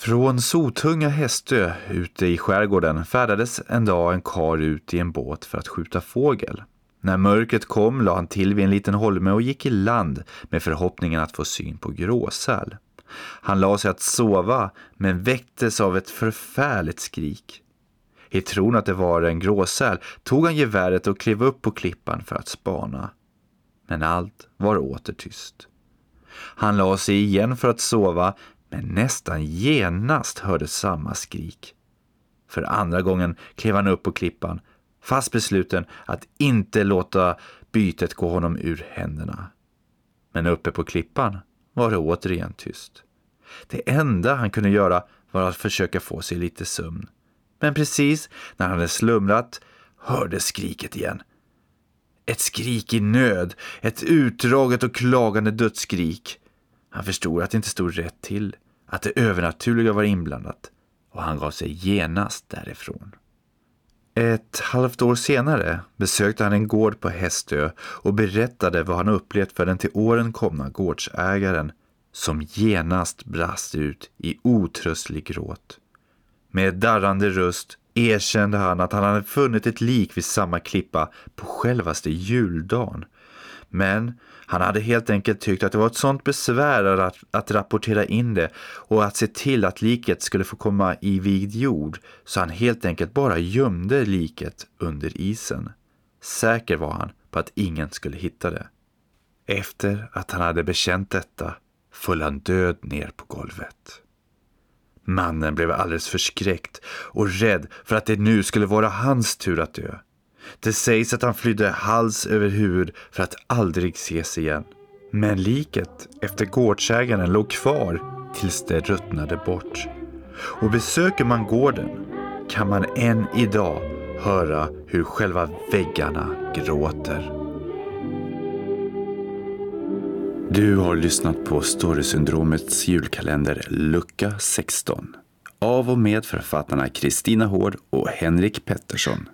Från Sotunga Hästö ute i skärgården färdades en dag en kar ut i en båt för att skjuta fågel. När mörkret kom la han till vid en liten holme och gick i land med förhoppningen att få syn på gråsäl. Han la sig att sova men väcktes av ett förfärligt skrik. I tron att det var en gråsäl tog han geväret och klev upp på klippan för att spana. Men allt var åter tyst. Han la sig igen för att sova men nästan genast hördes samma skrik. För andra gången klev han upp på klippan, fast besluten att inte låta bytet gå honom ur händerna. Men uppe på klippan var det återigen tyst. Det enda han kunde göra var att försöka få sig lite sömn. Men precis när han hade slumrat hördes skriket igen. Ett skrik i nöd, ett utdraget och klagande dödsskrik. Han förstod att det inte stod rätt till, att det övernaturliga var inblandat och han gav sig genast därifrån. Ett halvt år senare besökte han en gård på Hästö och berättade vad han upplevt för den till åren komna gårdsägaren som genast brast ut i otröstlig gråt. Med darrande röst erkände han att han hade funnit ett lik vid samma klippa på självaste juldagen. Men han hade helt enkelt tyckt att det var ett sånt besvär att, att rapportera in det och att se till att liket skulle få komma i vigd jord så han helt enkelt bara gömde liket under isen. Säker var han på att ingen skulle hitta det. Efter att han hade bekänt detta föll han död ner på golvet. Mannen blev alldeles förskräckt och rädd för att det nu skulle vara hans tur att dö. Det sägs att han flydde hals över huvud för att aldrig ses igen. Men liket efter gårdsägaren låg kvar tills det ruttnade bort. Och besöker man gården kan man än idag höra hur själva väggarna gråter. Du har lyssnat på Storysyndromets julkalender lucka 16 av och med författarna Kristina Hård och Henrik Pettersson.